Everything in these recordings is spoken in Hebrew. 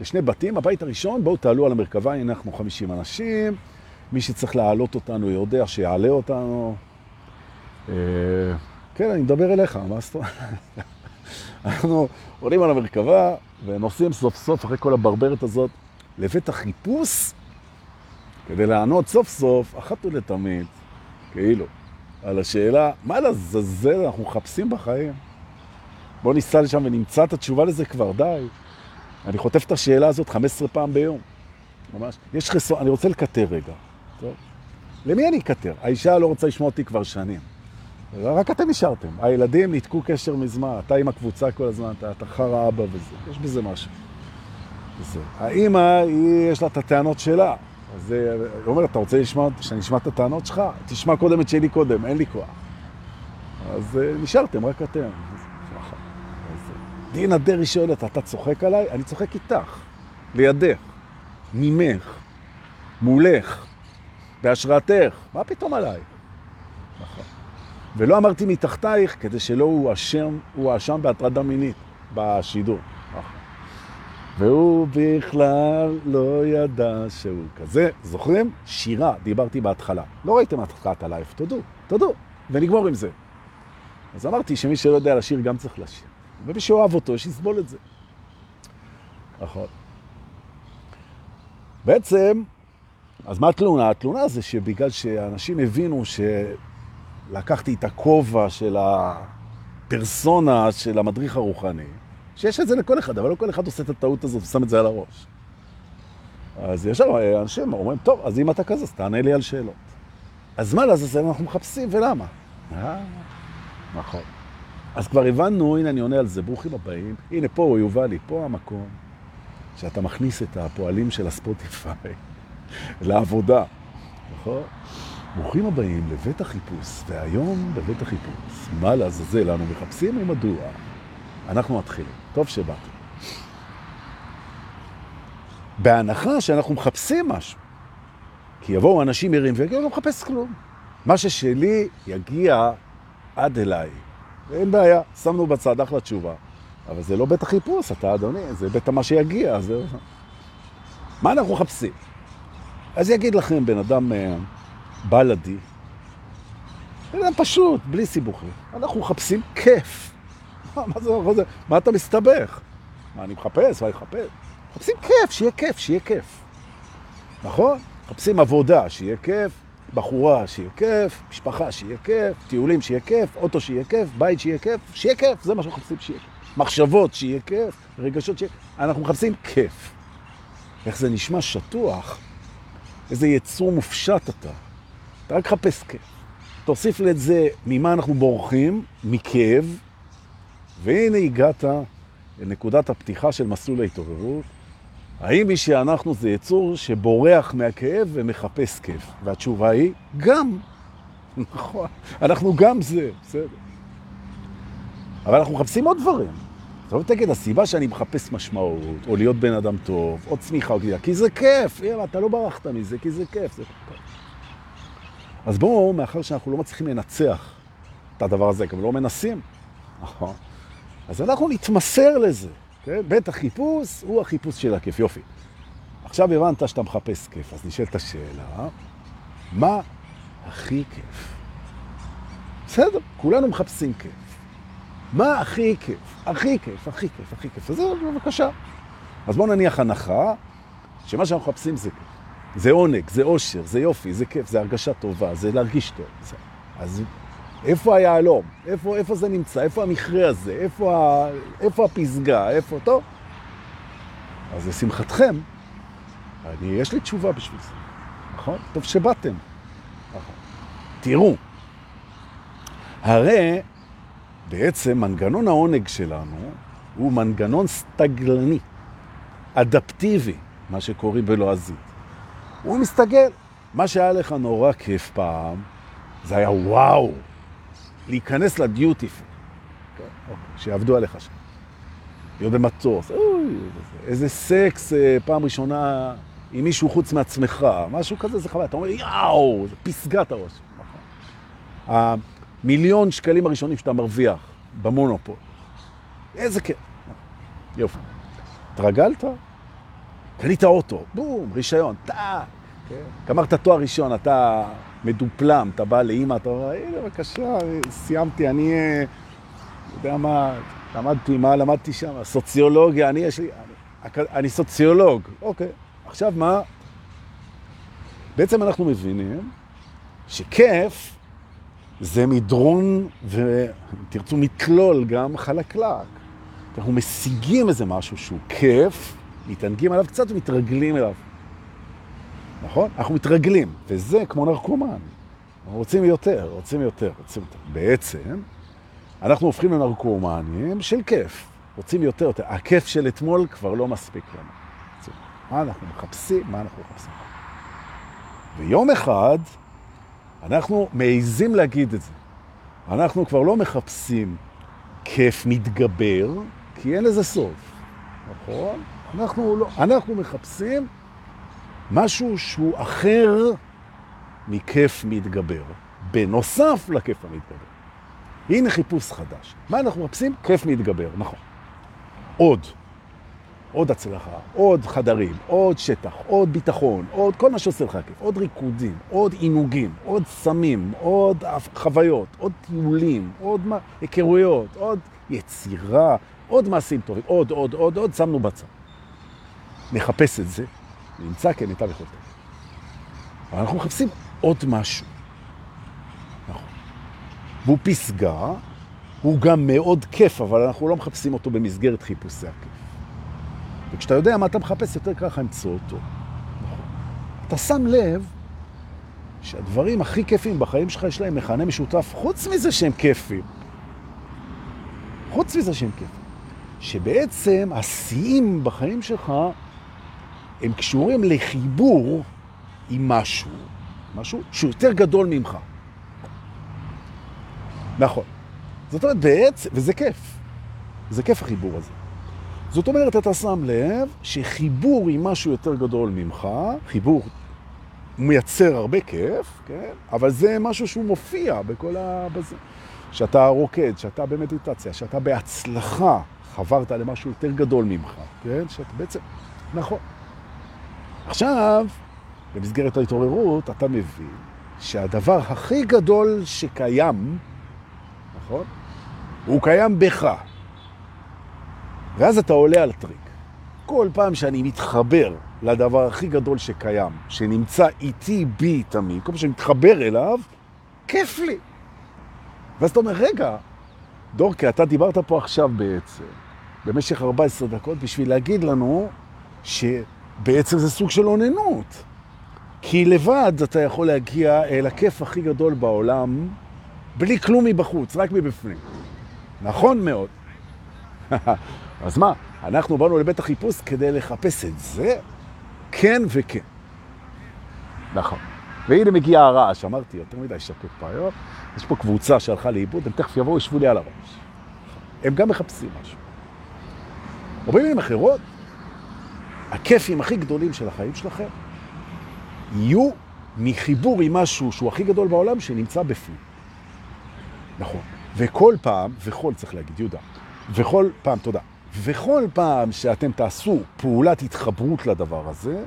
לשני בתים, הבית הראשון, בואו תעלו על המרכבה, הנה אנחנו 50 אנשים, מי שצריך להעלות אותנו יודע שיעלה אותנו. כן, אני מדבר אליך, מה זאת אומרת? אנחנו עולים על המרכבה ונוסעים סוף סוף, אחרי כל הברברת הזאת, לבית החיפוש, כדי לענות סוף סוף, אחת ולתמיד, כאילו, על השאלה, מה לזלזל אנחנו מחפשים בחיים? בואו ניסע לשם ונמצא את התשובה לזה כבר, די. אני חוטף את השאלה הזאת 15 פעם ביום. ממש. יש חסון, אני רוצה לקטר רגע. טוב. למי אני אקטר? האישה לא רוצה לשמוע אותי כבר שנים. רק אתם נשארתם. הילדים ניתקו קשר מזמן, אתה עם הקבוצה כל הזמן, אתה, אתה חרא אבא וזה. יש בזה משהו. זה. האמא, היא, יש לה את הטענות שלה. אז היא אומרת, אתה רוצה לשמוע, שאני אשמע את הטענות שלך? תשמע קודם את שלי קודם, אין לי כוח. אז נשארתם, רק אתם. דינה דרי שואלת, אתה צוחק עליי? אני צוחק איתך, לידך, ממך, מולך, בהשראתך. מה פתאום עליי? נכון. ולא אמרתי מתחתייך כדי שלא הוא אשם, הוא אשם בהטרדה מינית בשידור. נכון. והוא בכלל לא ידע שהוא כזה. זוכרים? שירה, דיברתי בהתחלה. לא ראיתם התחלת הלייב, תודו, תודו, ונגמור עם זה. אז אמרתי שמי שלא יודע לשיר גם צריך לשיר. ומי שאוהב אותו, שיסבול את זה. נכון. בעצם, אז מה התלונה? התלונה זה שבגלל שאנשים הבינו שלקחתי את הכובע של הפרסונה של המדריך הרוחני, שיש את זה לכל אחד, אבל לא כל אחד עושה את הטעות הזאת ושם את זה על הראש. אז ישר אנשים אומרים, טוב, אז אם אתה כזה, אז תענה לי על שאלות. אז מה לעזאזל אנחנו מחפשים ולמה? אה, נכון. אז כבר הבנו, הנה אני עונה על זה, ברוכים הבאים. הנה פה, הוא יובא לי, פה המקום שאתה מכניס את הפועלים של הספוטיפיי לעבודה, נכון? ברוכים הבאים לבית החיפוש, והיום בבית החיפוש, מה לעזאזל לנו מחפשים ומדוע? אנחנו מתחילים. טוב שבאתם. בהנחה שאנחנו מחפשים משהו, כי יבואו אנשים ערים ויגידו, לא מחפש כלום. מה ששלי יגיע עד אליי. אין בעיה, שמנו בצד אחלה תשובה. אבל זה לא בית החיפוש, אתה אדוני, זה בית מה שיגיע, זה... מה אנחנו מחפשים? אז יגיד לכם בן אדם בלדי, בן אדם פשוט, בלי סיבוכים. אנחנו מחפשים כיף. מה, זה, מה, זה, מה אתה מסתבך? מה אני מחפש? מה אני מחפש? מחפשים כיף, שיהיה כיף, שיהיה כיף. נכון? מחפשים עבודה, שיהיה כיף, בחורה שיהיה כיף, משפחה שיהיה כיף, טיולים שיהיה כיף, אוטו שיהיה כיף, בית שיהיה כיף, שיהיה כיף, זה מה שאנחנו מחפשים שיהיה כיף. מחשבות שיהיה כיף, רגשות שיהיה. אנחנו מחפשים כיף. איך זה נשמע שטוח, איזה יצור מופשט אתה. אתה רק חפש כיף. תוסיף לאת זה ממה אנחנו בורחים, מכאב, והנה הגעת לנקודת הפתיחה של מסלול ההתעוררות. האם מי שאנחנו זה יצור שבורח מהכאב ומחפש כיף? והתשובה היא, גם. נכון, אנחנו גם זה, בסדר. אבל אנחנו מחפשים עוד דברים. טוב, תגיד, הסיבה שאני מחפש משמעות, או להיות בן אדם טוב, או צמיחה, או גדילה, כי זה כיף. יאללה, אתה לא ברחת מזה, כי זה כיף. זה. אז בואו, מאחר שאנחנו לא מצליחים לנצח את הדבר הזה, גם לא מנסים, נכון? אז אנחנו נתמסר לזה. כן? בית החיפוש הוא החיפוש של הכיף. יופי. עכשיו הבנת שאתה מחפש כיף, אז נשאלת השאלה, מה הכי כיף? בסדר, כולנו מחפשים כיף. מה הכי כיף? הכי כיף, הכי כיף, הכי כיף. אז זה בבקשה. אז בואו נניח הנחה שמה שאנחנו מחפשים זה כיף. זה עונג, זה אושר, זה יופי, זה כיף, זה הרגשה טובה, זה להרגיש טוב. זה... אז איפה היעלום? איפה, איפה זה נמצא? איפה המכרה הזה? איפה, ה... איפה הפסגה? איפה... טוב. אז לשמחתכם, אני, יש לי תשובה בשביל זה. נכון? טוב שבאתם. נכון. תראו, הרי בעצם מנגנון העונג שלנו הוא מנגנון סטגלני, אדפטיבי, מה שקוראים בלועזית. הוא מסתגל. מה שהיה לך נורא כיף פעם, זה היה וואו, להיכנס לדיוטיפול, שיעבדו עליך שם. להיות במטוס, אוי, איזה סקס פעם ראשונה עם מישהו חוץ מעצמך, משהו כזה, זה חוויה. אתה אומר, יאו, זה פסגת הראש. המיליון שקלים הראשונים שאתה מרוויח במונופול. איזה כיף. יופי. התרגלת? קנית אוטו, בום, רישיון, טאק. כן. גמרת תואר ראשון, אתה מדופלם, אתה בא לאמא, אתה אומר, הנה, בבקשה, סיימתי, אני, אה, יודע מה, למדתי, מה למדתי שם? סוציולוגיה, אני יש לי, אני, אני סוציולוג. אוקיי, עכשיו מה? בעצם אנחנו מבינים שכיף זה מדרון, ותרצו מתלול גם חלקלק. אנחנו משיגים איזה משהו שהוא כיף, מתענגים עליו קצת ומתרגלים אליו. נכון? אנחנו מתרגלים, וזה כמו נרקומן. אנחנו רוצים יותר, רוצים יותר, רוצים יותר. בעצם, אנחנו הופכים לנרקומנים של כיף. רוצים יותר, יותר. הכיף של אתמול כבר לא מספיק לנו. מה אנחנו מחפשים? מה אנחנו מחפשים? ויום אחד אנחנו מעיזים להגיד את זה. אנחנו כבר לא מחפשים כיף מתגבר, כי אין לזה סוף, נכון? אנחנו, לא, אנחנו מחפשים משהו שהוא אחר מכיף מתגבר, בנוסף לכיף המתגבר. הנה חיפוש חדש. מה אנחנו מחפשים? כיף מתגבר, נכון. עוד. עוד הצלחה, עוד חדרים, עוד שטח, עוד ביטחון, עוד כל מה שעושה לך כיף, עוד ריקודים, עוד עינוגים, עוד סמים, עוד חוויות, עוד טיולים, עוד היכרויות, עוד יצירה, עוד מעשים טובים, עוד, עוד, עוד, עוד, שמנו בצד. נחפש את זה, נמצא כמיטב יכולתנו. אבל אנחנו מחפשים עוד משהו. נכון. והוא פסגה, הוא גם מאוד כיף, אבל אנחנו לא מחפשים אותו במסגרת חיפושי הכיף. וכשאתה יודע מה אתה מחפש, יותר ככה למצוא אותו. נכון. אתה שם לב שהדברים הכי כיפים בחיים שלך יש להם מכנה משותף, חוץ מזה שהם כיפים. חוץ מזה שהם כיפים. שבעצם השיאים בחיים שלך הם קשורים לחיבור עם משהו, משהו שהוא יותר גדול ממך. נכון. זאת אומרת, בעצם, וזה כיף. זה כיף החיבור הזה. זאת אומרת, אתה שם לב שחיבור עם משהו יותר גדול ממך, חיבור מייצר הרבה כיף, כן? אבל זה משהו שהוא מופיע בכל ה... בזה. שאתה רוקד, שאתה במדיטציה, שאתה בהצלחה חברת למשהו יותר גדול ממך, כן? שאתה בעצם... נכון. עכשיו, במסגרת ההתעוררות, אתה מבין שהדבר הכי גדול שקיים, נכון? הוא קיים בך. ואז אתה עולה על טריק. כל פעם שאני מתחבר לדבר הכי גדול שקיים, שנמצא איתי בי תמיד, כל פעם שאני מתחבר אליו, כיף לי. ואז אתה אומר, רגע, דורקה, אתה דיברת פה עכשיו בעצם, במשך 14 דקות, בשביל להגיד לנו שבעצם זה סוג של עוננות. כי לבד אתה יכול להגיע אל הכיף הכי גדול בעולם, בלי כלום מבחוץ, רק מבפנים. נכון מאוד. אז מה, אנחנו באנו לבית החיפוש כדי לחפש את זה? כן וכן. נכון. והנה מגיע הרעש, אמרתי, יותר מדי שקט פה היום, יש פה קבוצה שהלכה לאיבוד, הם תכף יבואו, ישבו לי על הראש. הם גם מחפשים משהו. או במילים אחרות, הכיפים הכי גדולים של החיים שלכם יהיו מחיבור עם משהו שהוא הכי גדול בעולם שנמצא בפנים. נכון. וכל פעם, וכל צריך להגיד, יהודה, וכל פעם, תודה, וכל פעם שאתם תעשו פעולת התחברות לדבר הזה,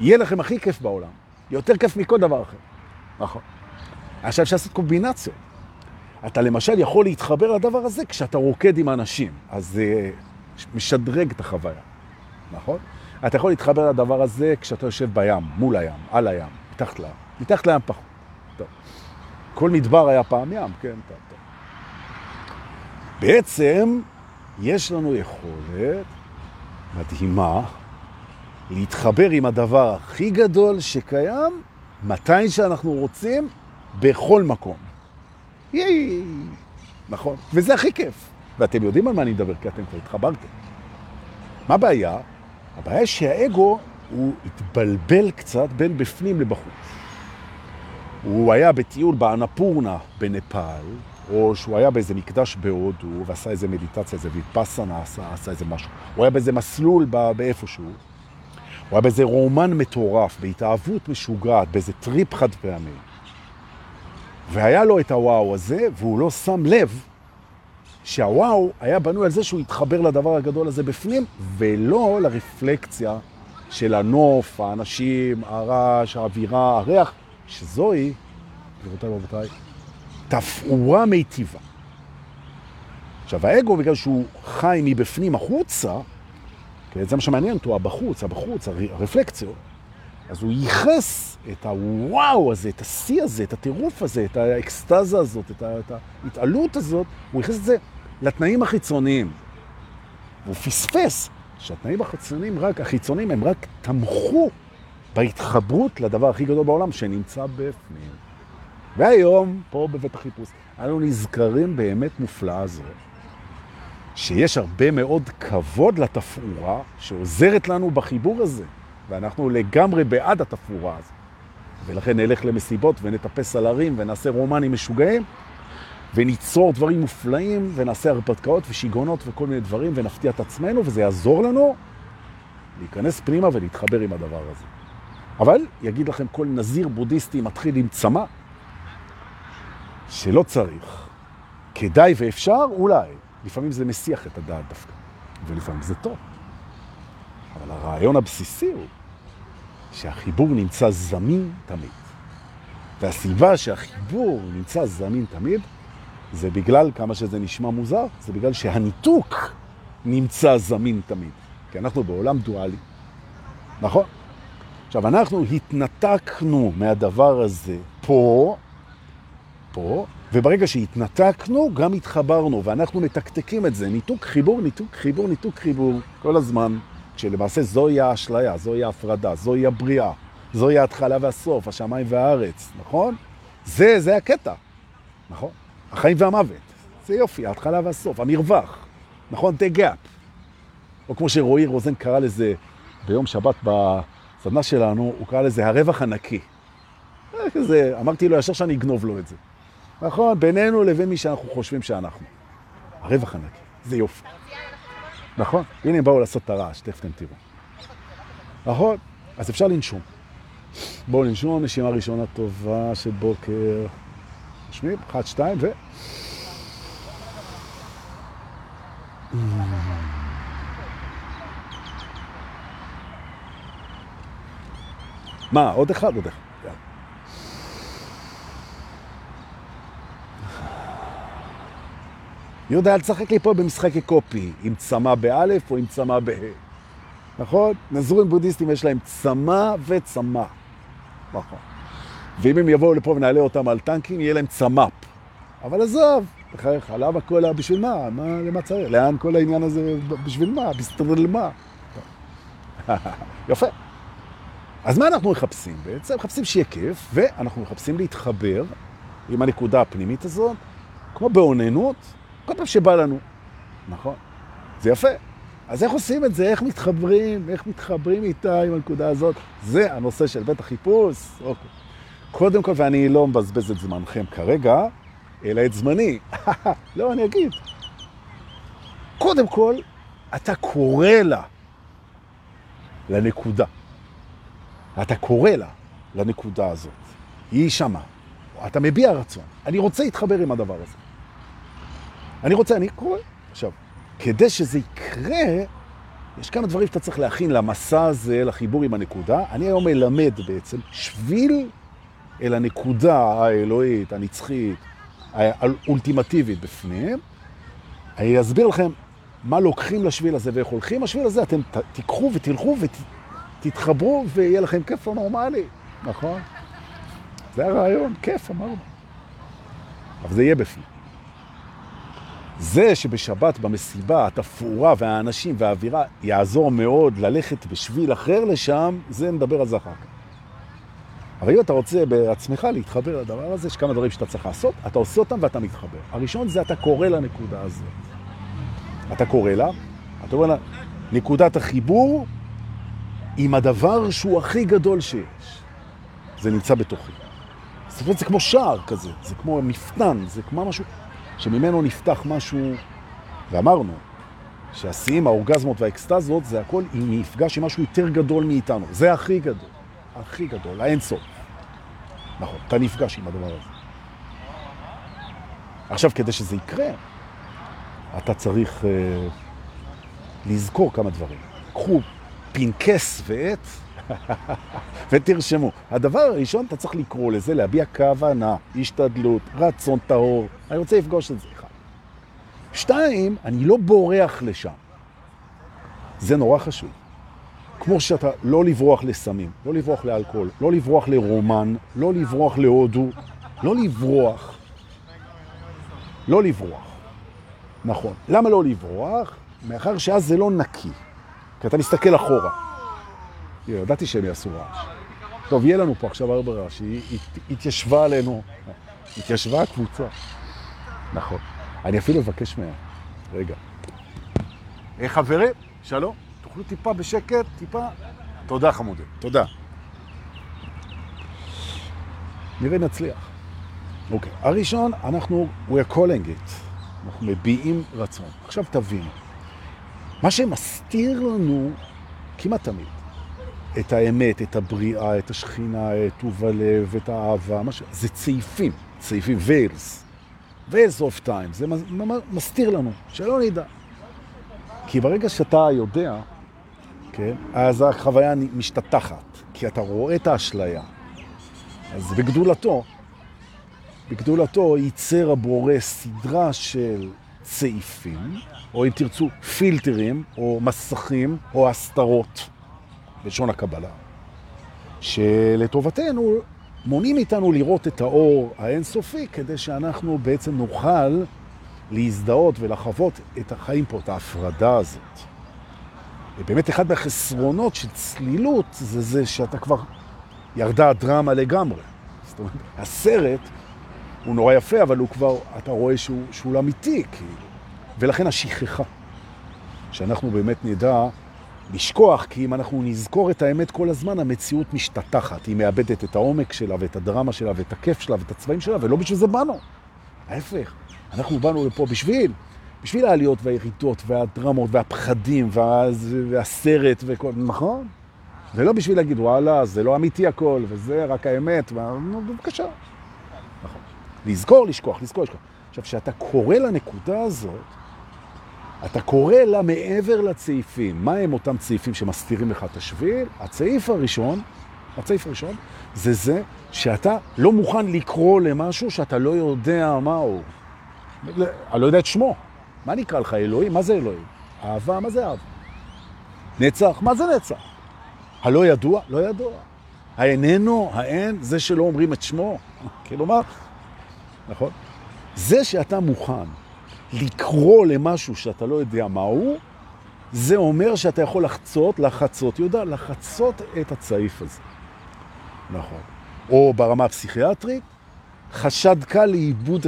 יהיה לכם הכי כיף בעולם. יותר כיף מכל דבר אחר. נכון. עכשיו אפשר לעשות קומבינציות. אתה למשל יכול להתחבר לדבר הזה כשאתה רוקד עם אנשים, אז זה משדרג את החוויה, נכון? אתה יכול להתחבר לדבר הזה כשאתה יושב בים, מול הים, על הים, מתחת לים, מתחת לים פחות. טוב. כל מדבר היה פעם ים, כן, טוב, טוב. בעצם יש לנו יכולת מדהימה להתחבר עם הדבר הכי גדול שקיים, מתי שאנחנו רוצים, בכל מקום. ייי, נכון. וזה הכי כיף. ואתם יודעים על מה אני מדבר, כי אתם כבר התחברתם. מה הבעיה? הבעיה שהאגו הוא התבלבל קצת בין בפנים לבחוץ. הוא היה בטיול באנפורנה בנפאל, או שהוא היה באיזה מקדש בהודו ועשה איזה מדיטציה, איזה ויפסנה, עשה, עשה איזה משהו. הוא היה באיזה מסלול באיפשהו. הוא היה באיזה רומן מטורף, בהתאהבות משוגעת, באיזה טריפ חד פעמי. והיה לו את הוואו הזה, והוא לא שם לב שהוואו היה בנוי על זה שהוא יתחבר לדבר הגדול הזה בפנים, ולא לרפלקציה של הנוף, האנשים, הרעש, האווירה, הריח, שזוהי, גבירותיי ורבותיי, תפאורה מיטיבה. עכשיו, האגו, בגלל שהוא חי מבפנים החוצה, כן, זה מה שמעניין אותו, הבחוץ, הבחוץ, הרפלקציות, אז הוא ייחס את הוואו הזה, את השיא הזה, את הטירוף הזה, את האקסטזה הזאת, את, ההתעלות הזאת, הוא ייחס את זה לתנאים החיצוניים. והוא פספס שהתנאים החיצוניים, רק, החיצוניים הם רק תמכו בהתחברות לדבר הכי גדול בעולם שנמצא בפנים. והיום, פה בבית החיפוש, אנו נזכרים באמת מופלאה הזאת. שיש הרבה מאוד כבוד לתפאורה שעוזרת לנו בחיבור הזה, ואנחנו לגמרי בעד התפאורה הזאת. ולכן נלך למסיבות ונטפס על הרים ונעשה רומנים משוגעים, וניצור דברים מופלאים ונעשה הרפתקאות ושיגונות וכל מיני דברים ונפתיע את עצמנו, וזה יעזור לנו להיכנס פנימה ולהתחבר עם הדבר הזה. אבל יגיד לכם כל נזיר בודהיסטי מתחיל עם צמא, שלא צריך. כדאי ואפשר, אולי. לפעמים זה מסיח את הדעת דווקא, ולפעמים זה טוב. אבל הרעיון הבסיסי הוא שהחיבור נמצא זמין תמיד. והסיבה שהחיבור נמצא זמין תמיד, זה בגלל, כמה שזה נשמע מוזר, זה בגלל שהניתוק נמצא זמין תמיד. כי אנחנו בעולם דואלי. נכון? עכשיו, אנחנו התנתקנו מהדבר הזה פה, פה, וברגע שהתנתקנו, גם התחברנו, ואנחנו מתקתקים את זה. ניתוק חיבור, ניתוק חיבור, ניתוק חיבור, כל הזמן. שלמעשה זוהי האשליה, זוהי ההפרדה, זוהי הבריאה, זוהי ההתחלה והסוף, השמיים והארץ, נכון? זה, זה הקטע, נכון? החיים והמוות, זה יופי, ההתחלה והסוף, המרווח, נכון? The gap. או כמו שרועי רוזן קרא לזה ביום שבת בסדנה שלנו, הוא קרא לזה הרווח הנקי. כזה, אמרתי לו ישר שאני אגנוב לו את זה. נכון, בינינו לבין מי שאנחנו חושבים שאנחנו. הרווח הנקי, זה יופי. נכון, הנה הם באו לעשות את הרעש, תכף אתם תראו. נכון, אז אפשר לנשום. בואו לנשום, נשימה ראשונה טובה של בוקר. נשמים, אחת, שתיים, ו... מה, עוד אחד? עוד אחד. יהודה, אל תשחק לי פה במשחקי קופי, עם צמא באלף או עם צמא בה'. נכון? נזורים בודהיסטים יש להם צמא וצמא. נכון. ואם הם יבואו לפה ונעלה אותם על טנקים, יהיה להם צמ"פ. אבל עזוב, בחייך, למה כל ה... בשביל מה? מה? למה צריך? לאן כל העניין הזה? בשביל מה? בסתדרל מה? יפה. אז מה אנחנו מחפשים בעצם? מחפשים שיהיה כיף, ואנחנו מחפשים להתחבר עם הנקודה הפנימית הזאת, כמו בעוננות, כל פעם שבא לנו. נכון. זה יפה. אז איך עושים את זה? איך מתחברים? איך מתחברים איתה עם הנקודה הזאת? זה הנושא של בית החיפוש. אוקיי. קודם כל, ואני לא מבזבז את זמנכם כרגע, אלא את זמני. לא, אני אגיד. קודם כל, אתה קורא לה לנקודה. אתה קורא לה לנקודה הזאת. היא שמה. אתה מביע רצון. אני רוצה להתחבר עם הדבר הזה. אני רוצה, אני קורא. עכשיו, כדי שזה יקרה, יש כמה דברים שאתה צריך להכין למסע הזה, לחיבור עם הנקודה. אני היום מלמד בעצם שביל אל הנקודה האלוהית, הנצחית, האולטימטיבית בפנים. אני אסביר לכם מה לוקחים לשביל הזה ואיך הולכים לשביל הזה. אתם תיקחו ותלכו ותתחברו ויהיה לכם כיף נורמלי, נכון? זה הרעיון, כיף, אמרנו. אבל זה יהיה בפנים. זה שבשבת במסיבה התפאורה והאנשים והאווירה יעזור מאוד ללכת בשביל אחר לשם, זה נדבר על זה אחר כך. אבל אם אתה רוצה בעצמך להתחבר לדבר הזה, יש כמה דברים שאתה צריך לעשות, אתה עושה אותם ואתה מתחבר. הראשון זה אתה קורא לנקודה הזאת. אתה קורא לה, אתה אומר לה, נקודת החיבור עם הדבר שהוא הכי גדול שיש. זה נמצא בתוכי. זאת אומרת, זה כמו שער כזה, זה כמו מפתן, זה כמו משהו שממנו נפתח משהו, ואמרנו שהשיאים, האורגזמות והאקסטזות, זה הכל אם נפגש עם משהו יותר גדול מאיתנו. זה הכי גדול, הכי גדול, האין סוף. נכון, אתה נפגש עם הדבר הזה. עכשיו, כדי שזה יקרה, אתה צריך uh, לזכור כמה דברים. קחו פינקס ועט ותרשמו. הדבר הראשון, אתה צריך לקרוא לזה, להביע כוונה, השתדלות, רצון טהור. אני רוצה לפגוש את זה. אחד. שתיים, אני לא בורח לשם. זה נורא חשוב. כמו שאתה לא לברוח לסמים, לא לברוח לאלכוהול, לא לברוח לרומן, לא לברוח להודו, לא לברוח. לא לברוח. נכון. למה לא לברוח? מאחר שאז זה לא נקי. כי אתה מסתכל אחורה. ידעתי שהם יעשו רעש. טוב, יהיה לנו פה עכשיו הרבה רעש, היא התיישבה עלינו, התיישבה הקבוצה. נכון. אני אפילו אבקש מהם. רגע. היי חברים, שלום. תוכלו טיפה בשקט, טיפה. תודה חמודי, תודה. נראה נצליח. אוקיי, הראשון, אנחנו, we are calling it. אנחנו מביעים רצון. עכשיו תבינו, מה שמסתיר לנו כמעט תמיד, את האמת, את הבריאה, את השכינה, את טוב הלב, את האהבה, ש... זה צעיפים, צעיפים, ויילס. ויילס אוף טיים, זה מסתיר לנו, שלא נדע. כי ברגע שאתה יודע, כן, אז החוויה משתתחת, כי אתה רואה את האשליה. אז בגדולתו, בגדולתו ייצר הבורא סדרה של צעיפים, או אם תרצו פילטרים, או מסכים, או הסתרות, בלשון הקבלה, שלטובתנו מונעים איתנו לראות את האור האינסופי, כדי שאנחנו בעצם נוכל להזדהות ולחוות את החיים פה, את ההפרדה הזאת. ובאמת אחד מהחסרונות של צלילות זה זה שאתה כבר ירדה הדרמה לגמרי. זאת אומרת, הסרט הוא נורא יפה, אבל הוא כבר, אתה רואה שהוא, שהוא אמיתי, כאילו. ולכן השכחה, שאנחנו באמת נדע לשכוח, כי אם אנחנו נזכור את האמת כל הזמן, המציאות משתתחת. היא מאבדת את העומק שלה ואת הדרמה שלה ואת הכיף שלה ואת הצבעים שלה, ולא בשביל זה באנו. ההפך, אנחנו באנו לפה בשביל, בשביל העליות והירידות והדרמות והפחדים וה, והסרט וכל, נכון? ולא בשביל להגיד, וואלה, זה לא אמיתי הכל, וזה רק האמת, בבקשה. נכון. לזכור, לשכוח, לזכור, לשכוח. עכשיו, כשאתה קורא לנקודה הזאת, אתה קורא לה מעבר לצעיפים. מה הם אותם צעיפים שמסתירים לך את השביל? הצעיף הראשון, הצעיף הראשון, זה זה שאתה לא מוכן לקרוא למשהו שאתה לא יודע מהו. אני לא יודע את שמו. מה נקרא לך אלוהים? מה זה אלוהים? אהבה, מה זה אהבה? נצח, מה זה נצח? הלא ידוע? לא ידוע. האיננו, האין, זה שלא אומרים את שמו. כלומר, נכון? זה שאתה מוכן לקרוא למשהו שאתה לא יודע מהו, זה אומר שאתה יכול לחצות, לחצות, יודע, לחצות את הצעיף הזה. נכון. או ברמה הפסיכיאטרית, חשד קל לאיבוד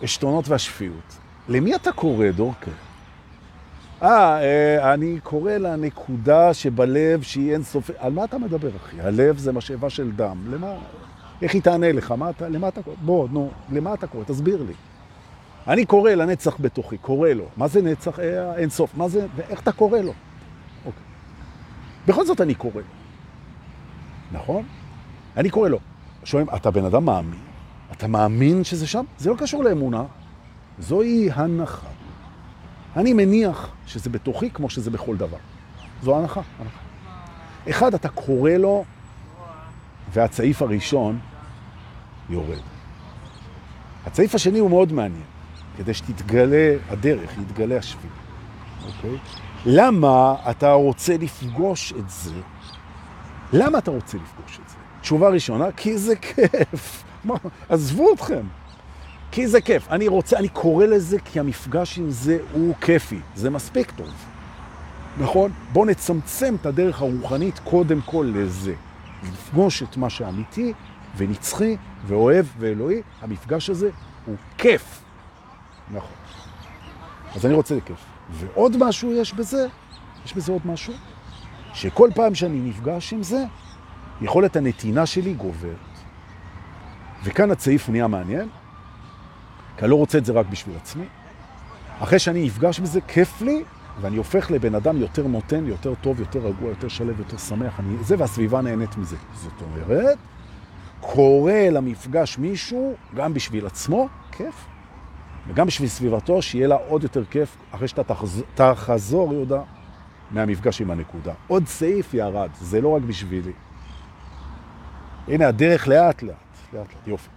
העשתונות והשפיות. למי אתה קורא, דורקה? אה, אה, אני קורא לנקודה שבלב שהיא אין סוף... על מה אתה מדבר, אחי? הלב זה משאבה של דם. למה? איך היא תענה לך? מה אתה, למה אתה קורא? בוא, נו, למה אתה קורא? תסביר לי. אני קורא לנצח בתוכי, קורא לו. מה זה נצח? אה, אין סוף. מה זה? ואיך אתה קורא לו? אוקיי. בכל זאת אני קורא. נכון? אני קורא לו. שואלים, אתה בן אדם מאמין? אתה מאמין שזה שם? זה לא קשור לאמונה. זוהי הנחה. אני מניח שזה בתוכי כמו שזה בכל דבר. זו הנחה, הנחה. אחד, אתה קורא לו, והצעיף הראשון יורד. הצעיף השני הוא מאוד מעניין, כדי שתתגלה הדרך, יתגלה השביל. אוקיי? למה אתה רוצה לפגוש את זה? למה אתה רוצה לפגוש את זה? תשובה ראשונה, כי זה כיף. עזבו אתכם. כי זה כיף. אני רוצה, אני קורא לזה כי המפגש עם זה הוא כיפי. זה מספיק טוב. נכון? בואו נצמצם את הדרך הרוחנית קודם כל לזה. לפגוש את מה שאמיתי ונצחי ואוהב ואלוהי, המפגש הזה הוא כיף. נכון. אז אני רוצה לכיף. ועוד משהו יש בזה, יש בזה עוד משהו, שכל פעם שאני נפגש עם זה, יכולת הנתינה שלי גוברת. וכאן הצעיף נהיה מעניין, כי אני לא רוצה את זה רק בשביל עצמי. אחרי שאני אפגש בזה, כיף לי, ואני הופך לבן אדם יותר נותן, יותר טוב, יותר רגוע, יותר שלב, יותר שמח. אני, זה והסביבה נהנית מזה. זאת אומרת, קורא למפגש מישהו, גם בשביל עצמו, כיף. וגם בשביל סביבתו, שיהיה לה עוד יותר כיף אחרי שאתה תחזור, תחזור יהודה, מהמפגש עם הנקודה. עוד סעיף ירד, זה לא רק בשבילי. הנה הדרך לאט לאט, לאט לאט, יופי.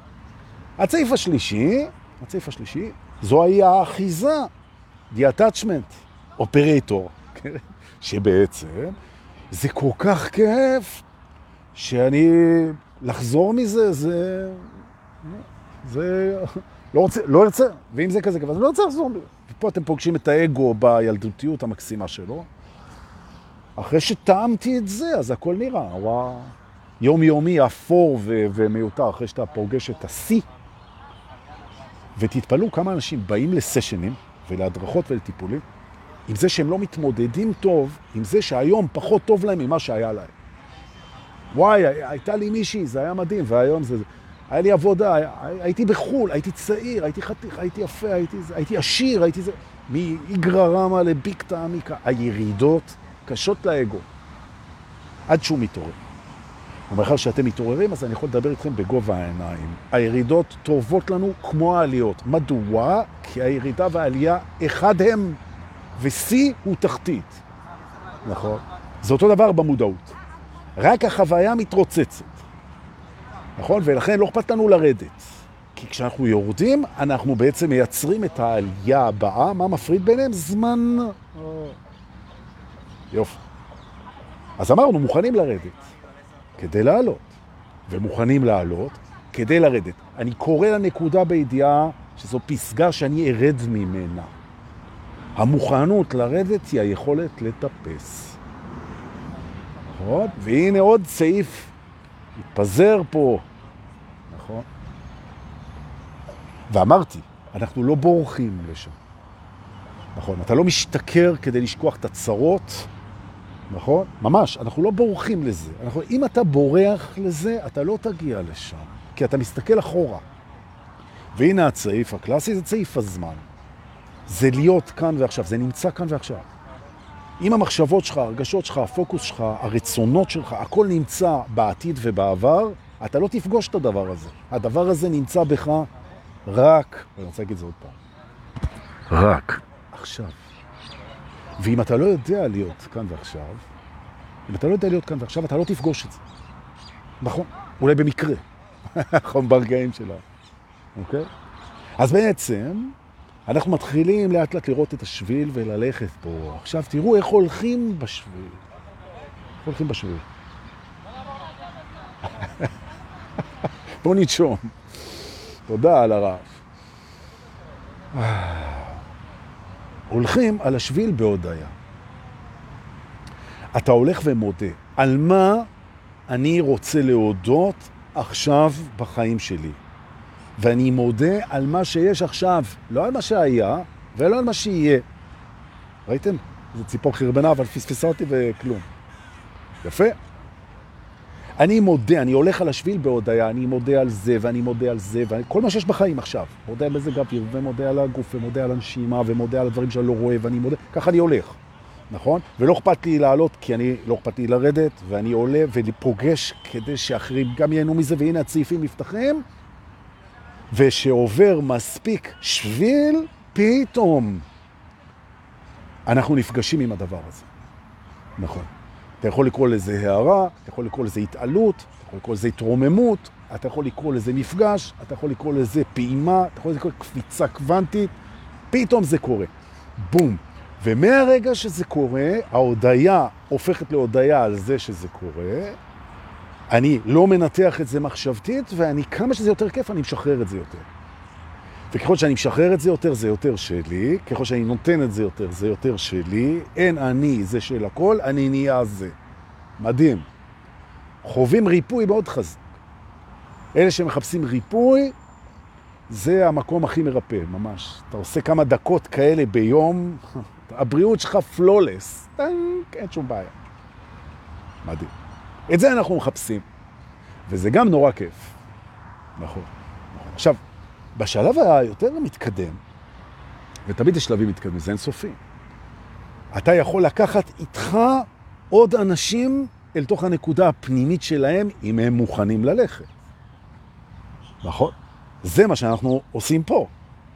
הצעיף השלישי, הצעיף השלישי, זוהי האחיזה, the attachment, operator, שבעצם זה כל כך כיף, שאני, לחזור מזה, זה, זה, לא רוצה, לא ארצה, ואם זה כזה, אז לא רוצה לחזור. ופה אתם פוגשים את האגו בילדותיות המקסימה שלו. אחרי שטעמתי את זה, אז הכל נראה, וואו. יומיומי אפור ו- ומיותר, אחרי שאתה פוגש את השיא. ותתפלאו כמה אנשים באים לסשנים ולהדרכות ולטיפולים, עם זה שהם לא מתמודדים טוב, עם זה שהיום פחות טוב להם ממה שהיה להם. וואי, הייתה לי מישהי, זה היה מדהים, והיום זה... היה לי עבודה, הייתי בחול, הייתי צעיר, הייתי חתיך, הייתי יפה, הייתי, הייתי עשיר, הייתי זה... מאיגרא רמא לביקתא עמיקה. הירידות קשות לאגו, עד שהוא מתעורר. ומאחר שאתם מתעוררים, אז אני יכול לדבר איתכם בגובה העיניים. הירידות טובות לנו כמו העליות. מדוע? כי הירידה והעלייה אחד הם, ושיא הוא תחתית. נכון? זה אותו דבר במודעות. רק החוויה מתרוצצת. נכון? ולכן לא אכפת לנו לרדת. כי כשאנחנו יורדים, אנחנו בעצם מייצרים את העלייה הבאה. מה מפריד ביניהם? זמן. יופי. אז אמרנו, מוכנים לרדת. כדי לעלות, ומוכנים לעלות כדי לרדת. אני קורא לנקודה בידיעה שזו פסגה שאני ארד ממנה. המוכנות לרדת היא היכולת לטפס. נכון? והנה עוד סעיף התפזר פה, נכון? ואמרתי, אנחנו לא בורחים לשם. נכון, אתה לא משתכר כדי לשכוח את הצרות, נכון? ממש, אנחנו לא בורחים לזה. אנחנו, אם אתה בורח לזה, אתה לא תגיע לשם, כי אתה מסתכל אחורה. והנה הצעיף הקלאסי, זה צעיף הזמן. זה להיות כאן ועכשיו, זה נמצא כאן ועכשיו. אם המחשבות שלך, הרגשות שלך, הפוקוס שלך, הרצונות שלך, הכל נמצא בעתיד ובעבר, אתה לא תפגוש את הדבר הזה. הדבר הזה נמצא בך רק, אני רוצה להגיד את זה עוד פעם, רק עכשיו. ואם אתה לא יודע להיות כאן ועכשיו, אם אתה לא יודע להיות כאן ועכשיו, אתה לא תפגוש את זה. נכון? אולי במקרה. נכון, ברגעים שלה. אוקיי? אז בעצם, אנחנו מתחילים לאט לאט לראות את השביל וללכת פה. עכשיו תראו איך הולכים בשביל. הולכים בשביל. בואו נתשום. תודה על הרעב. הולכים על השביל בהודעה. אתה הולך ומודה. על מה אני רוצה להודות עכשיו בחיים שלי? ואני מודה על מה שיש עכשיו, לא על מה שהיה ולא על מה שיהיה. ראיתם? זה ציפור חרבנה, אבל פספסה אותי וכלום. יפה. אני מודה, אני הולך על השביל בהודעה, אני מודה על זה ואני מודה על זה, וכל מה שיש בחיים עכשיו. מודה על מזג אוויר, ומודה על הגוף, ומודה על הנשימה, ומודה על הדברים שאני לא רואה, ואני מודה, ככה אני הולך, נכון? ולא אכפת לי לעלות, כי אני, לא אכפת לי לרדת, ואני עולה ולפוגש כדי שאחרים גם ייהנו מזה, והנה הצעיפים נפתחים, ושעובר מספיק שביל, פתאום אנחנו נפגשים עם הדבר הזה. נכון. אתה יכול לקרוא לזה הערה, אתה יכול לקרוא לזה התעלות, אתה יכול לקרוא לזה התרוממות, אתה יכול לקרוא לזה מפגש, אתה יכול לקרוא לזה פעימה, אתה יכול לקרוא לזה קפיצה קוונטית, פתאום זה קורה. בום. ומהרגע שזה קורה, ההודעה הופכת להודעה על זה שזה קורה, אני לא מנתח את זה מחשבתית, ואני, כמה שזה יותר כיף, אני משחרר את זה יותר. וככל שאני משחרר את זה יותר, זה יותר שלי, ככל שאני נותן את זה יותר, זה יותר שלי, אין אני זה של הכל, אני נהיה זה. מדהים. חווים ריפוי מאוד חזק. אלה שמחפשים ריפוי, זה המקום הכי מרפא, ממש. אתה עושה כמה דקות כאלה ביום, הבריאות שלך פלולס, אין שום בעיה. מדהים. את זה אנחנו מחפשים, וזה גם נורא כיף. נכון. נכון. עכשיו, בשלב היותר מתקדם, ותמיד יש שלבים מתקדמים, זה אינסופי. אתה יכול לקחת איתך עוד אנשים אל תוך הנקודה הפנימית שלהם, אם הם מוכנים ללכת. נכון? זה מה שאנחנו עושים פה,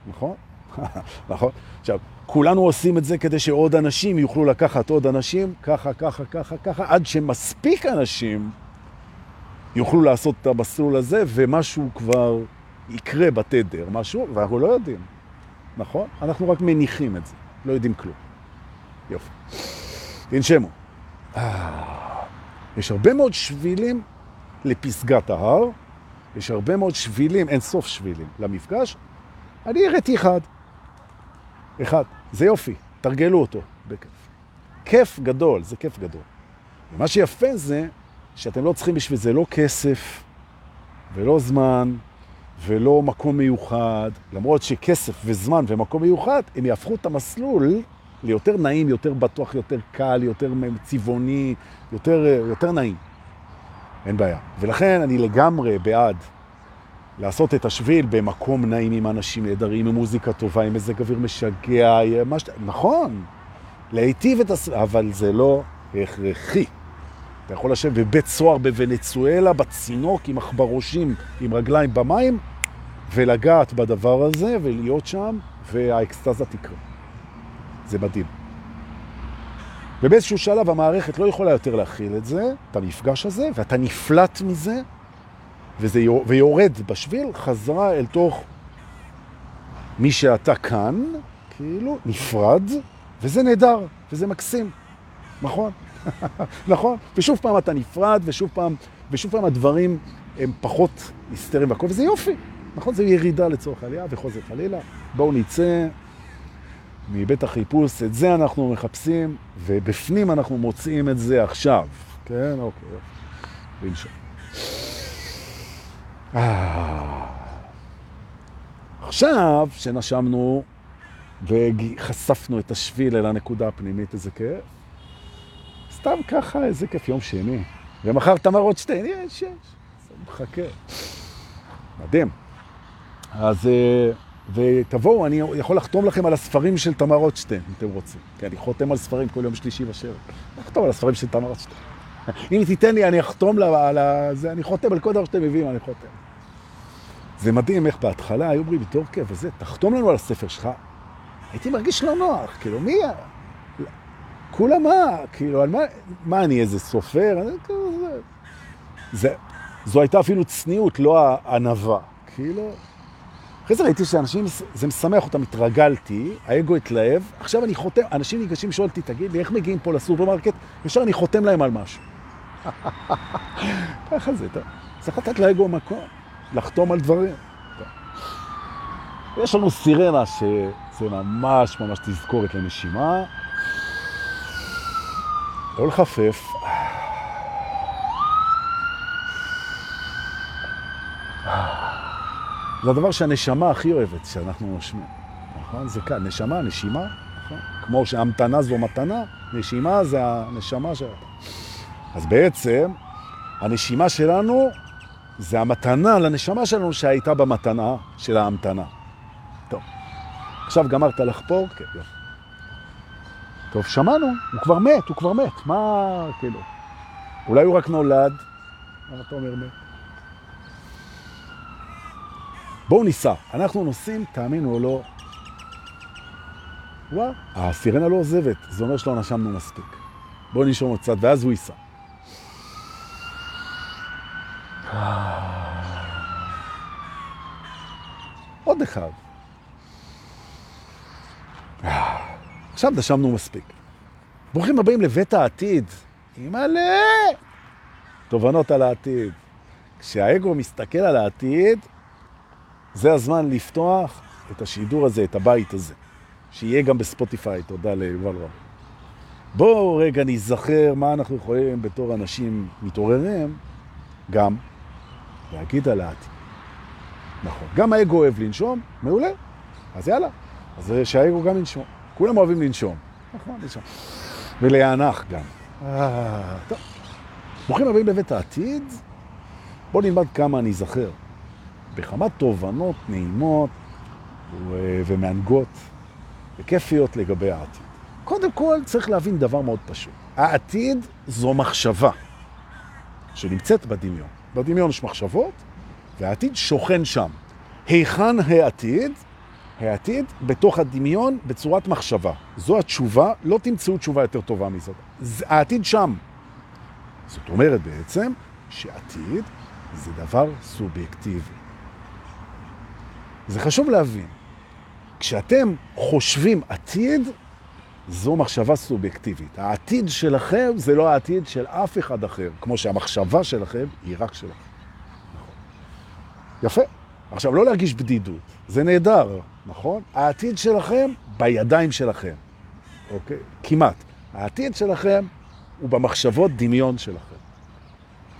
נכון? נכון? עכשיו, כולנו עושים את זה כדי שעוד אנשים יוכלו לקחת עוד אנשים, ככה, ככה, ככה, ככה, עד שמספיק אנשים יוכלו לעשות את המסלול הזה, ומשהו כבר יקרה בתדר, משהו, ואנחנו לא יודעים, נכון? אנחנו רק מניחים את זה, לא יודעים כלום. יופי. תנשמו. אה, יש הרבה מאוד שבילים לפסגת ההר, יש הרבה מאוד שבילים, אין סוף שבילים למפגש. אני הראיתי אחד. אחד. זה יופי, תרגלו אותו בכיף. כיף גדול, זה כיף גדול. ומה שיפה זה שאתם לא צריכים בשביל זה לא כסף ולא זמן ולא מקום מיוחד, למרות שכסף וזמן ומקום מיוחד, הם יהפכו את המסלול ליותר נעים, יותר בטוח, יותר קל, יותר צבעוני, יותר, יותר נעים. אין בעיה. ולכן אני לגמרי בעד לעשות את השביל במקום נעים עם אנשים נהדרים, עם מוזיקה טובה, עם מזג אוויר משגע, מש... נכון, להיטיב את הס... אבל זה לא הכרחי. אתה יכול לשבת בבית סוהר בוונצואלה, בצינוק, עם אכברושים, עם רגליים במים, ולגעת בדבר הזה, ולהיות שם, והאקסטזה תקרה. זה מדהים. ובאיזשהו שלב המערכת לא יכולה יותר להכיל את זה, את המפגש הזה, ואתה נפלט מזה, וזה ויורד בשביל חזרה אל תוך מי שאתה כאן, כאילו, נפרד, וזה נהדר, וזה מקסים, נכון? נכון? ושוב פעם אתה נפרד, ושוב פעם, ושוב פעם הדברים הם פחות היסטריים והכל, וזה יופי, נכון? זה ירידה לצורך עלייה וחוזר חלילה. בואו נצא מבית החיפוש, את זה אנחנו מחפשים, ובפנים אנחנו מוצאים את זה עכשיו. כן? אוקיי. לנשום. אה. עכשיו שנשמנו וחשפנו את השביל אל הנקודה הפנימית, איזה כיף. סתם ככה, איזה כיף יום שני. ומחר תמר רוטשטיין, יש, יש. מחכה. מדהים. אז, אה, ותבואו, אני יכול לחתום לכם על הספרים של תמר רוטשטיין, אם אתם רוצים. כי אני חותם על ספרים כל יום שלישי בשבע. אני אחתום על הספרים של תמר רוטשטיין. אם תיתן לי, אני אחתום על זה, אני חותם על כל דבר שאתם מביאים, אני חותם. זה מדהים איך בהתחלה היו אומרים, כיף וזה, תחתום לנו על הספר שלך. הייתי מרגיש לא נוח, כאילו, מי... כולה מה? כאילו, על מה, מה אני, איזה סופר? כאילו, זה, זו הייתה אפילו צניעות, לא הענבה. כאילו... אחרי זה ראיתי שאנשים, זה משמח אותם, התרגלתי, האגו התלהב, עכשיו אני חותם, אנשים ניגשים לשאול אותי, תגיד לי, איך מגיעים פה לסופרמרקט? ישר אני חותם להם על משהו. ככה זה, אתה צריך לתת לאגו מקום, לחתום על דברים. יש לנו סירנה שזה ממש ממש תזכורת לנשימה. לא לחפף. זה הדבר שהנשמה הכי אוהבת, שאנחנו נושמים. נכון? זה כאן, נשמה, נשימה, נכון? כמו שהמתנה זו מתנה, נשימה זה הנשמה שלנו. אז בעצם, הנשימה שלנו זה המתנה לנשמה שלנו שהייתה במתנה של ההמתנה. טוב, עכשיו גמרת לחפור? כן, יופי. טוב, שמענו, הוא כבר מת, הוא כבר מת, מה, כאילו, אולי הוא רק נולד, מה אתה אומר מת? בואו ניסע, אנחנו נוסעים, תאמינו או לא, וואה, הסירנה לא עוזבת, זה אומר שלא נשמנו מספיק. בואו נשום עוד קצת, ואז הוא ייסע. עוד אחד. עכשיו נשמנו מספיק. ברוכים הבאים לבית העתיד. מלא תובנות על העתיד. כשהאגו מסתכל על העתיד, זה הזמן לפתוח את השידור הזה, את הבית הזה. שיהיה גם בספוטיפיי, תודה ליובל רב. בואו רגע נזכר מה אנחנו יכולים בתור אנשים מתעוררים, גם להגיד על העתיד. נכון. גם האגו אוהב לנשום, מעולה. אז יאללה. אז שהאגו גם ינשום. כולם אוהבים לנשום. נכון, לנשום. ולהענך גם. אה, טוב. ברוכים הבאים לבית העתיד. בואו נלמד כמה אני זכר. בכמה תובנות נעימות ומענגות וכיפיות לגבי העתיד. קודם כל צריך להבין דבר מאוד פשוט. העתיד זו מחשבה שנמצאת בדמיון. בדמיון יש מחשבות, והעתיד שוכן שם. היכן העתיד? העתיד בתוך הדמיון בצורת מחשבה. זו התשובה, לא תמצאו תשובה יותר טובה מזאת. העתיד שם. זאת אומרת בעצם שעתיד זה דבר סובייקטיבי. זה חשוב להבין. כשאתם חושבים עתיד, זו מחשבה סובייקטיבית. העתיד שלכם זה לא העתיד של אף אחד אחר, כמו שהמחשבה שלכם היא רק שלכם. יפה. עכשיו, לא להרגיש בדידות, זה נהדר, נכון? העתיד שלכם בידיים שלכם, אוקיי? כמעט. העתיד שלכם הוא במחשבות דמיון שלכם.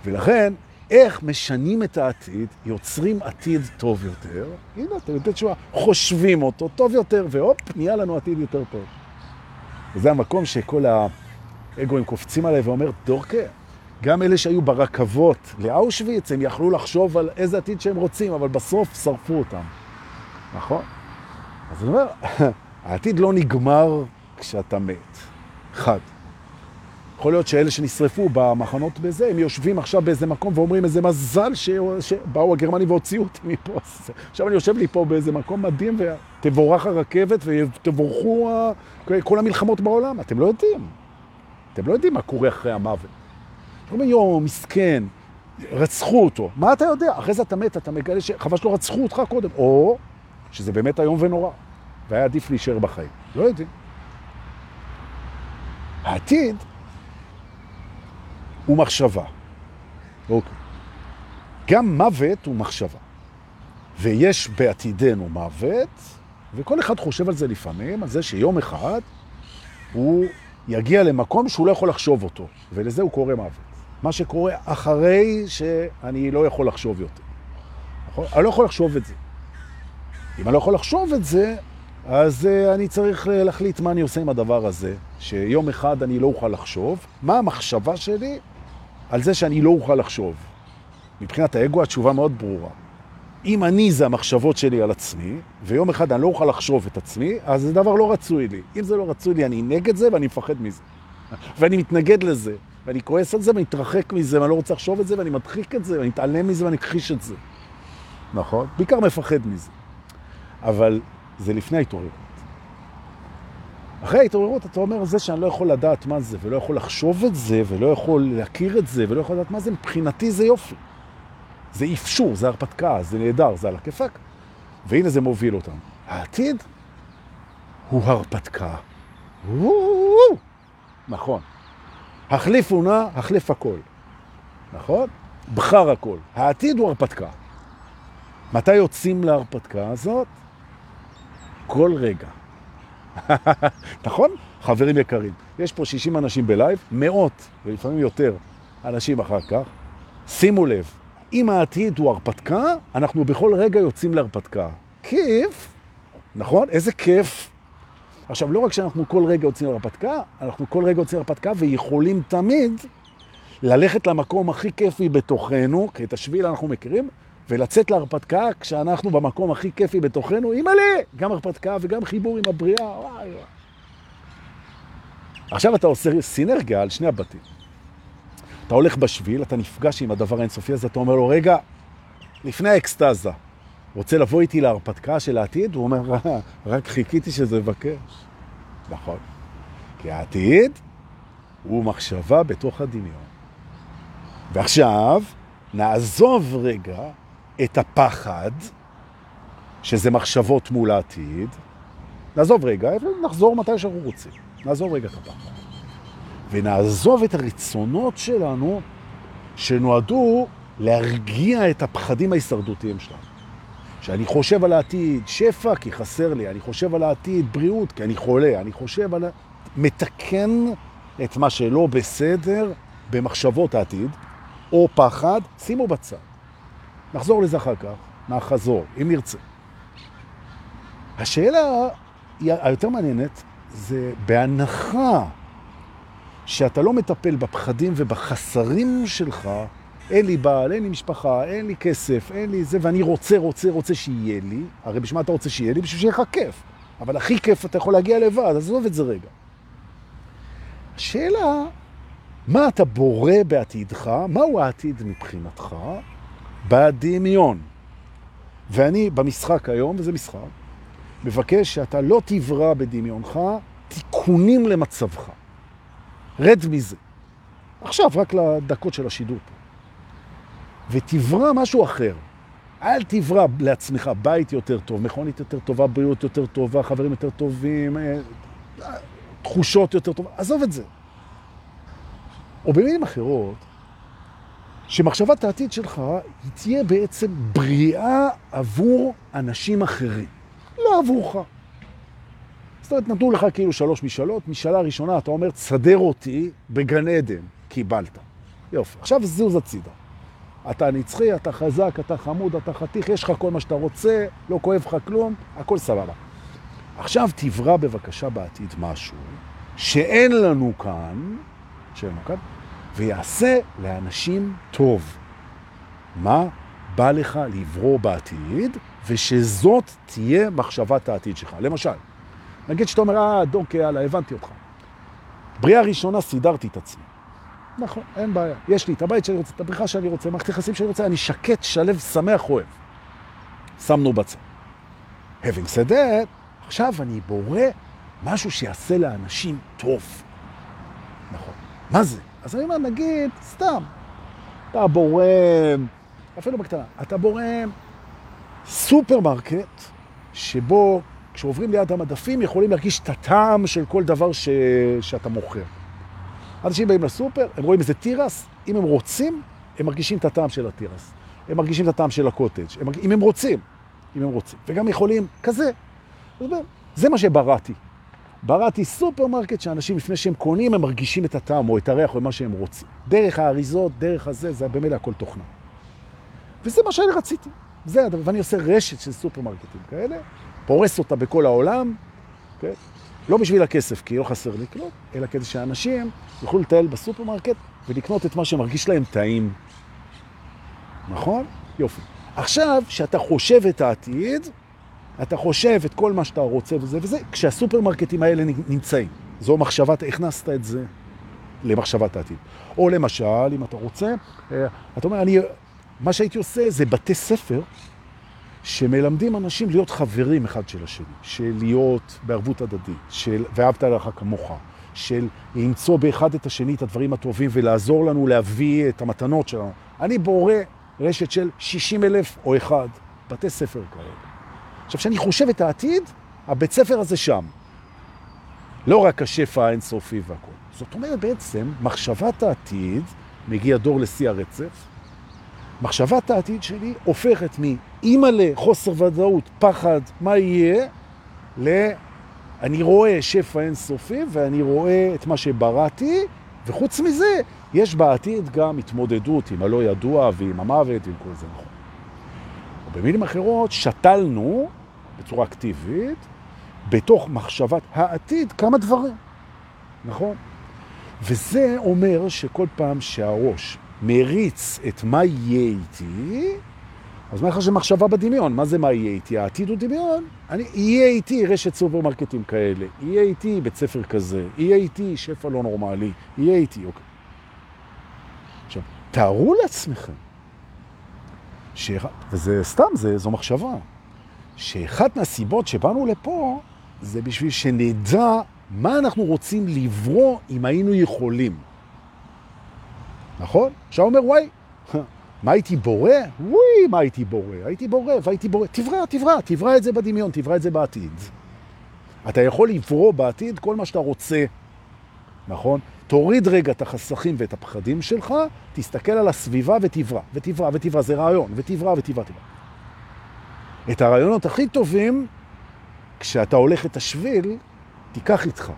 ולכן, איך משנים את העתיד, יוצרים עתיד טוב יותר, הנה, אתה יודע תשובה, חושבים אותו טוב יותר, והופ, נהיה לנו עתיד יותר טוב. וזה המקום שכל האגואים קופצים עליי ואומר, דורקה, גם אלה שהיו ברכבות לאושוויץ, הם יכלו לחשוב על איזה עתיד שהם רוצים, אבל בסוף שרפו אותם. נכון? אז אני אומר, העתיד לא נגמר כשאתה מת. חד. יכול להיות שאלה שנשרפו במחנות בזה, הם יושבים עכשיו באיזה מקום ואומרים איזה מזל ש... שבאו הגרמנים והוציאו אותי מפה. עכשיו אני יושב לי פה באיזה מקום מדהים ותבורך הרכבת ותבורכו כל המלחמות בעולם. אתם לא יודעים. אתם לא יודעים מה קורה אחרי המוות. אומרים, יום, מסכן, רצחו אותו. מה אתה יודע? אחרי זה אתה מת, אתה מגלה שחבל שלא רצחו אותך קודם. או שזה באמת איום ונורא, והיה עדיף להישאר בחיים. לא יודעים. העתיד הוא מחשבה. אוקיי. גם מוות הוא מחשבה. ויש בעתידנו מוות, וכל אחד חושב על זה לפעמים, על זה שיום אחד הוא יגיע למקום שהוא לא יכול לחשוב אותו, ולזה הוא קורא מוות. מה שקורה אחרי שאני לא יכול לחשוב יותר. נכון? אני לא יכול לחשוב את זה. אם אני לא יכול לחשוב את זה, אז uh, אני צריך להחליט מה אני עושה עם הדבר הזה, שיום אחד אני לא אוכל לחשוב. מה המחשבה שלי על זה שאני לא אוכל לחשוב? מבחינת האגו התשובה מאוד ברורה. אם אני זה המחשבות שלי על עצמי, ויום אחד אני לא אוכל לחשוב את עצמי, אז זה דבר לא רצוי לי. אם זה לא רצוי לי, אני נגד זה ואני מפחד מזה. ואני מתנגד לזה, ואני כועס על זה ואני מתרחק מזה, ואני לא רוצה לחשוב את זה, ואני מדחיק את זה, ואני מתעלם מזה ואני אכחיש את זה. נכון? בעיקר מפחד מזה. אבל זה לפני ההתעוררות. אחרי ההתעוררות אתה אומר, זה שאני לא יכול לדעת מה זה, ולא יכול לחשוב את זה, ולא יכול להכיר את זה, ולא יכול לדעת מה זה, מבחינתי זה יופי. זה אפשור, זה הרפתקה, זה נהדר, זה על הכיפק. והנה זה מוביל אותם. העתיד הוא הרפתקה. נכון. החליפו נא, החליף הכל. נכון? בחר הכל. העתיד הוא הרפתקה. מתי יוצאים להרפתקה הזאת? כל רגע. נכון? חברים יקרים, יש פה 60 אנשים בלייב, מאות, ולפעמים יותר, אנשים אחר כך. שימו לב, אם העתיד הוא הרפתקה, אנחנו בכל רגע יוצאים להרפתקה. כיף, נכון? איזה כיף. עכשיו, לא רק שאנחנו כל רגע יוצאים להרפתקה, אנחנו כל רגע יוצאים להרפתקה ויכולים תמיד ללכת למקום הכי כיפי בתוכנו, כי את השביל אנחנו מכירים, ולצאת להרפתקה כשאנחנו במקום הכי כיפי בתוכנו, אימא'לה, גם הרפתקה וגם חיבור עם הבריאה, וואי וואי. עכשיו אתה עושה סינרגיה על שני הבתים. אתה הולך בשביל, אתה נפגש עם הדבר האינסופי הזה, אתה אומר לו, רגע, לפני האקסטזה, רוצה לבוא איתי להרפתקה של העתיד? הוא אומר, רק חיכיתי שזה יבקש. נכון. כי העתיד הוא מחשבה בתוך הדמיון. ועכשיו, נעזוב רגע את הפחד, שזה מחשבות מול העתיד. נעזוב רגע, נחזור מתי שאנחנו רוצים. נעזוב רגע את הפחד. ונעזוב את הרצונות שלנו שנועדו להרגיע את הפחדים ההישרדותיים שלנו. שאני חושב על העתיד שפע כי חסר לי, אני חושב על העתיד בריאות כי אני חולה, אני חושב על... מתקן את מה שלא בסדר במחשבות העתיד, או פחד, שימו בצד. נחזור לזה אחר כך, מהחזור, אם נרצה. השאלה היותר מעניינת זה בהנחה שאתה לא מטפל בפחדים ובחסרים שלך, אין לי בעל, אין לי משפחה, אין לי כסף, אין לי זה, ואני רוצה, רוצה, רוצה שיהיה לי. הרי בשביל מה אתה רוצה שיהיה לי? בשביל שיהיה לך כיף. אבל הכי כיף אתה יכול להגיע לבד, אז עזוב את זה רגע. השאלה, מה אתה בורא בעתידך? מהו העתיד מבחינתך? בדמיון. ואני במשחק היום, וזה משחק, מבקש שאתה לא תברא בדמיונך תיקונים למצבך. רד מזה. עכשיו, רק לדקות של השידור פה. ותברא משהו אחר. אל תברא לעצמך בית יותר טוב, מכונית יותר טובה, בריאות יותר טובה, חברים יותר טובים, אה, תחושות יותר טובות. עזוב את זה. או במילים אחרות, שמחשבת העתיד שלך היא תהיה בעצם בריאה עבור אנשים אחרים, לא עבורך. זאת אומרת, נתנו לך כאילו שלוש משאלות, משאלה ראשונה, אתה אומר, תסדר אותי בגן עדן, קיבלת. יופי, עכשיו זוז הצידה. אתה נצחי, אתה חזק, אתה חמוד, אתה חתיך, יש לך כל מה שאתה רוצה, לא כואב לך כלום, הכל סבבה. עכשיו תברא בבקשה בעתיד משהו שאין לנו כאן, שאין לנו כאן, ויעשה לאנשים טוב. מה בא לך לברוא בעתיד, ושזאת תהיה מחשבת העתיד שלך. למשל, נגיד שאתה אומר, אה, דוקא, יאללה, הבנתי אותך. בריאה ראשונה סידרתי את עצמי. נכון, אין בעיה. יש לי את הבית שאני רוצה, את הבריכה שאני רוצה, מערכת יחסים שאני רוצה, אני שקט, שלב, שמח, אוהב. שמנו בצד. Having said that, עכשיו אני בורא משהו שיעשה לאנשים טוב. נכון. מה זה? אז אני אומר, נגיד, סתם, אתה בורא, אפילו בקטנה, אתה בורא סופרמרקט שבו כשעוברים ליד המדפים יכולים להרגיש את הטעם של כל דבר ש... שאתה מוכר. אנשים באים לסופר, הם רואים איזה טירס, אם הם רוצים, הם מרגישים את הטעם של הטירס. הם מרגישים את הטעם של הקוטג', הם. אם הם רוצים, אם הם רוצים. וגם יכולים כזה. זה מה שבראתי. בראתי סופרמרקט שאנשים לפני שהם קונים, הם מרגישים את הטעם או את הריח או מה שהם רוצים. דרך האריזות, דרך הזה, זה במילא הכל תוכנה. וזה מה שאני רציתי. זה הדבר, ואני עושה רשת של סופרמרקטים כאלה, פורס אותה בכל העולם, כן? לא בשביל הכסף, כי לא חסר לי כלום, אלא כדי שאנשים יוכלו לטייל בסופרמרקט ולקנות את מה שמרגיש להם טעים. נכון? יופי. עכשיו, שאתה חושב את העתיד, אתה חושב את כל מה שאתה רוצה וזה וזה, כשהסופרמרקטים האלה נמצאים. זו מחשבת, הכנסת את זה למחשבת העתיד. או למשל, אם אתה רוצה, אה, אתה אומר, אני, מה שהייתי עושה זה בתי ספר שמלמדים אנשים להיות חברים אחד של השני, של להיות בערבות הדדית, של ואהבת לך כמוך, של למצוא באחד את השני את הדברים הטובים ולעזור לנו להביא את המתנות שלנו. אני בורא רשת של 60 אלף או אחד, בתי ספר כאלה. עכשיו, כשאני חושב את העתיד, הבית ספר הזה שם. לא רק השפע האינסופי והכל. זאת אומרת, בעצם, מחשבת העתיד, מגיע דור לשיא הרצף, מחשבת העתיד שלי הופכת מאימא לחוסר ודאות, פחד, מה יהיה, ל... אני רואה שפע אינסופי ואני רואה את מה שבראתי, וחוץ מזה, יש בעתיד גם התמודדות עם הלא ידוע ועם המוות ועם כל זה נכון. ובמילים אחרות, שתלנו בצורה אקטיבית, בתוך מחשבת העתיד, כמה דברים, נכון? וזה אומר שכל פעם שהראש מריץ את מה יהיה איתי, אז מה לך שמחשבה בדמיון? מה זה מה יהיה איתי? העתיד הוא דמיון. אני, יהיה איתי רשת סופרמרקטים כאלה, יהיה איתי בית ספר כזה, יהיה איתי שפע לא נורמלי, יהיה איתי, אוקיי. עכשיו, תארו לעצמכם, ש... וזה סתם, זה, זו מחשבה. שאחת מהסיבות שבאנו לפה זה בשביל שנדע מה אנחנו רוצים לברוא אם היינו יכולים. נכון? עכשיו אומר, וואי, מה הייתי בורא? וואי, מה הייתי בורא? הייתי בורא והייתי בורא. תברא, תברא, תברא את זה בדמיון, תברא את זה בעתיד. אתה יכול לברוא בעתיד כל מה שאתה רוצה, נכון? תוריד רגע את החסכים ואת הפחדים שלך, תסתכל על הסביבה ותברא, ותברא, ותברא, זה רעיון, ותברא, ותברא, תברא. את הרעיונות הכי טובים, כשאתה הולך את השביל, תיקח איתך.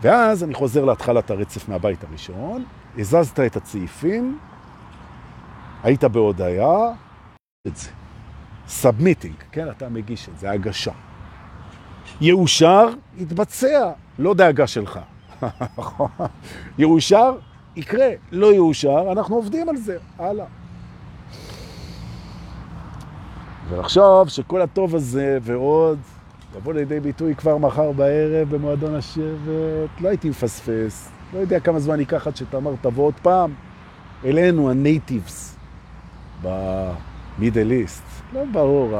ואז אני חוזר להתחלת הרצף מהבית הראשון, הזזת את הצעיפים, היית בהודעה, את זה. submitting, כן? אתה מגיש את זה, הגשה. יאושר, יתבצע, לא דאגה שלך. יאושר, יקרה. לא יאושר, אנחנו עובדים על זה. הלאה. ולחשוב שכל הטוב הזה ועוד יבוא לידי ביטוי כבר מחר בערב במועדון השבט, לא הייתי מפספס. לא יודע כמה זמן ייקח עד שתמר תבוא עוד פעם אלינו, ה natives, ב Middle East. לא ברור.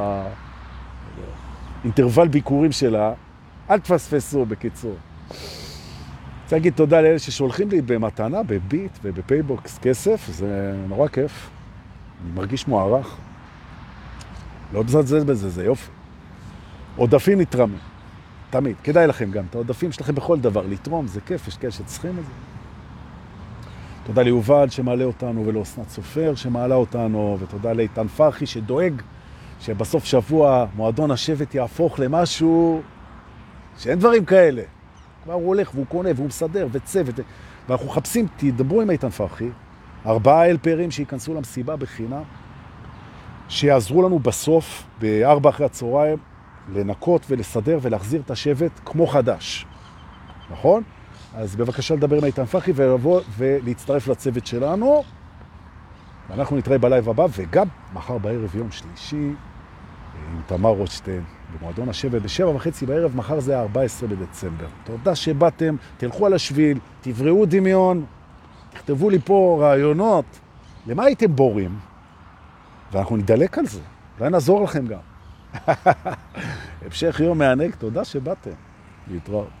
האינטרוול ביקורים שלה, אל תפספסו בקיצור. רוצה להגיד תודה לאלה ששולחים לי במתנה, בביט ובפייבוקס כסף, זה נורא כיף. אני מרגיש מוערך. לא מזלזל בזה, זה יופי. עודפים נתרמים, תמיד. כדאי לכם גם, את העודפים שלכם בכל דבר, לתרום, זה כיף, יש כאלה שצריכים את זה. תודה ליובל שמעלה אותנו ולאוסנת סופר שמעלה אותנו, ותודה לאיתן פרחי שדואג שבסוף שבוע מועדון השבט יהפוך למשהו שאין דברים כאלה. כבר הוא הולך והוא קונה והוא מסדר וצוות. ואנחנו מחפשים, תדברו עם איתן פרחי, ארבעה אלפרים שיכנסו למסיבה בחינם, שיעזרו לנו בסוף, בארבע אחרי הצהריים, לנקות ולסדר ולהחזיר את השבט כמו חדש. נכון? אז בבקשה לדבר עם איתן פרחי ולבוא ולהצטרף לצוות שלנו. ואנחנו נתראה בלייב הבא, וגם מחר בערב יום שלישי עם תמר רוטשטיין במועדון השבט בשבע וחצי בערב, מחר זה ה-14 בדצמבר. תודה שבאתם, תלכו על השביל, תבראו דמיון, תכתבו לי פה רעיונות. למה הייתם בורים? ואנחנו נדלק על זה, אולי נעזור לכם גם. המשך יום מענג, תודה שבאתם. להתראות.